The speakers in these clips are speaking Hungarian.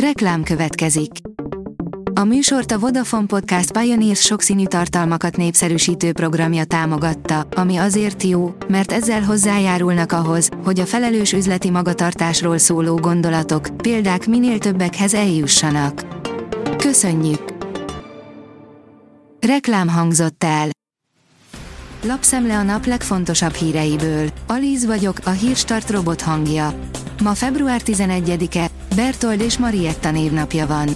Reklám következik. A műsort a Vodafone Podcast Pioneers sokszínű tartalmakat népszerűsítő programja támogatta, ami azért jó, mert ezzel hozzájárulnak ahhoz, hogy a felelős üzleti magatartásról szóló gondolatok, példák minél többekhez eljussanak. Köszönjük! Reklám hangzott el. Lapszemle a nap legfontosabb híreiből. Alíz vagyok, a hírstart robot hangja. Ma február 11-e, Bertold és Marietta névnapja van.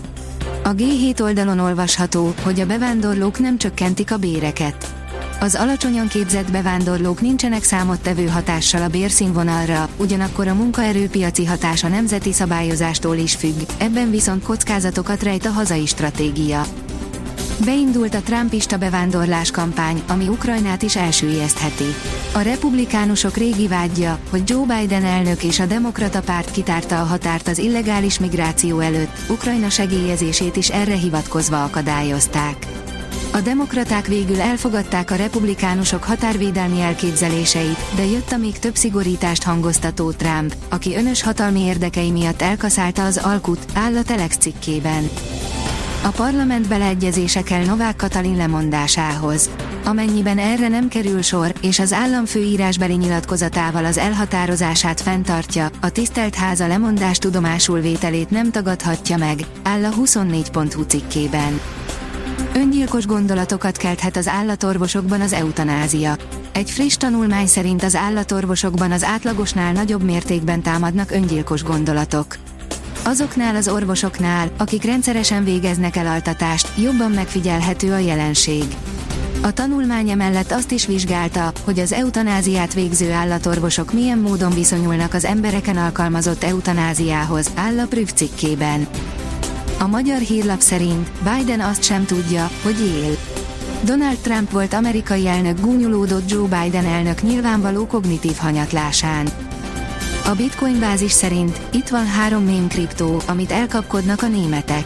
A G7 oldalon olvasható, hogy a bevándorlók nem csökkentik a béreket. Az alacsonyan képzett bevándorlók nincsenek számottevő hatással a bérszínvonalra, ugyanakkor a munkaerőpiaci hatás a nemzeti szabályozástól is függ, ebben viszont kockázatokat rejt a hazai stratégia. Beindult a Trumpista bevándorlás kampány, ami Ukrajnát is elsüllyesztheti. A republikánusok régi vágyja, hogy Joe Biden elnök és a demokrata párt kitárta a határt az illegális migráció előtt, Ukrajna segélyezését is erre hivatkozva akadályozták. A demokraták végül elfogadták a republikánusok határvédelmi elképzeléseit, de jött a még több szigorítást hangoztató Trump, aki önös hatalmi érdekei miatt elkaszálta az alkut, áll a Telex cikkében. A parlament beleegyezése kell Novák Katalin lemondásához. Amennyiben erre nem kerül sor, és az államfő írásbeli nyilatkozatával az elhatározását fenntartja, a tisztelt háza lemondás tudomásul vételét nem tagadhatja meg, áll a 24.hu cikkében. Öngyilkos gondolatokat kelthet az állatorvosokban az eutanázia. Egy friss tanulmány szerint az állatorvosokban az átlagosnál nagyobb mértékben támadnak öngyilkos gondolatok. Azoknál az orvosoknál, akik rendszeresen végeznek el altatást, jobban megfigyelhető a jelenség. A tanulmány emellett azt is vizsgálta, hogy az eutanáziát végző állatorvosok milyen módon viszonyulnak az embereken alkalmazott eutanáziához, áll a Prüv cikkében. A magyar hírlap szerint Biden azt sem tudja, hogy él. Donald Trump volt amerikai elnök gúnyolódott Joe Biden elnök nyilvánvaló kognitív hanyatlásán. A Bitcoin bázis szerint itt van három mém kriptó, amit elkapkodnak a németek.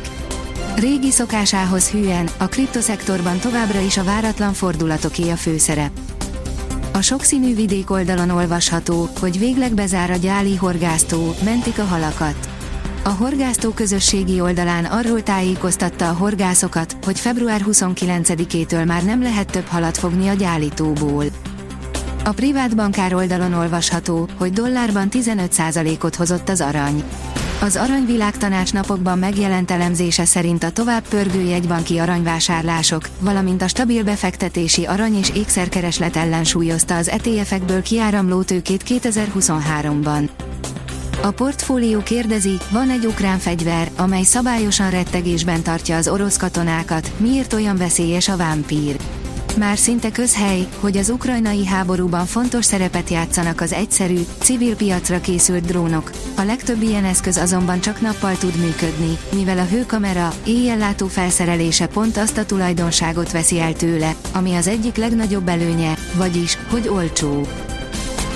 Régi szokásához hűen, a kriptoszektorban továbbra is a váratlan fordulatoké a főszerep. A sokszínű vidék oldalon olvasható, hogy végleg bezár a gyáli horgásztó, mentik a halakat. A horgásztó közösségi oldalán arról tájékoztatta a horgászokat, hogy február 29-től már nem lehet több halat fogni a gyállítóból. A privát bankár oldalon olvasható, hogy dollárban 15%-ot hozott az arany. Az aranyvilágtanács napokban megjelent elemzése szerint a tovább pörgő jegybanki aranyvásárlások, valamint a stabil befektetési arany és ékszerkereslet ellensúlyozta az ETF-ekből kiáramló tőkét 2023-ban. A portfólió kérdezi, van egy ukrán fegyver, amely szabályosan rettegésben tartja az orosz katonákat, miért olyan veszélyes a vámpír? Már szinte közhely, hogy az ukrajnai háborúban fontos szerepet játszanak az egyszerű, civil piacra készült drónok. A legtöbb ilyen eszköz azonban csak nappal tud működni, mivel a hőkamera, éjjellátó felszerelése pont azt a tulajdonságot veszi el tőle, ami az egyik legnagyobb előnye, vagyis, hogy olcsó.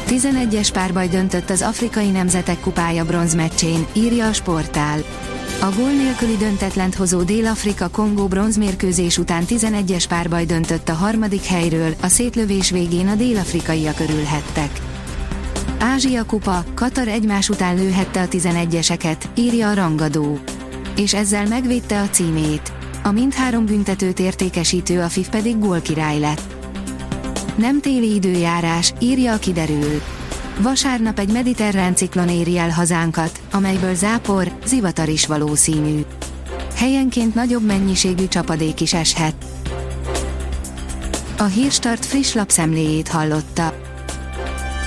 11-es párbaj döntött az Afrikai Nemzetek Kupája bronzmeccsén, írja a sportál. A gól nélküli döntetlent hozó Dél-Afrika Kongó bronzmérkőzés után 11-es párbaj döntött a harmadik helyről, a szétlövés végén a dél-afrikaiak örülhettek. Ázsia kupa, Katar egymás után lőhette a 11-eseket, írja a rangadó. És ezzel megvédte a címét. A mindhárom büntetőt értékesítő a FIF pedig gólkirály lett. Nem téli időjárás, írja a kiderül. Vasárnap egy mediterrán ciklon éri el hazánkat, amelyből zápor, zivatar is valószínű. Helyenként nagyobb mennyiségű csapadék is eshet. A Hírstart friss lapszemléjét hallotta.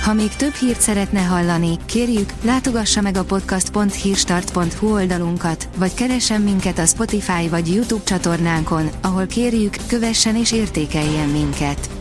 Ha még több hírt szeretne hallani, kérjük, látogassa meg a podcast.hírstart.hu oldalunkat, vagy keressen minket a Spotify vagy YouTube csatornánkon, ahol kérjük, kövessen és értékeljen minket.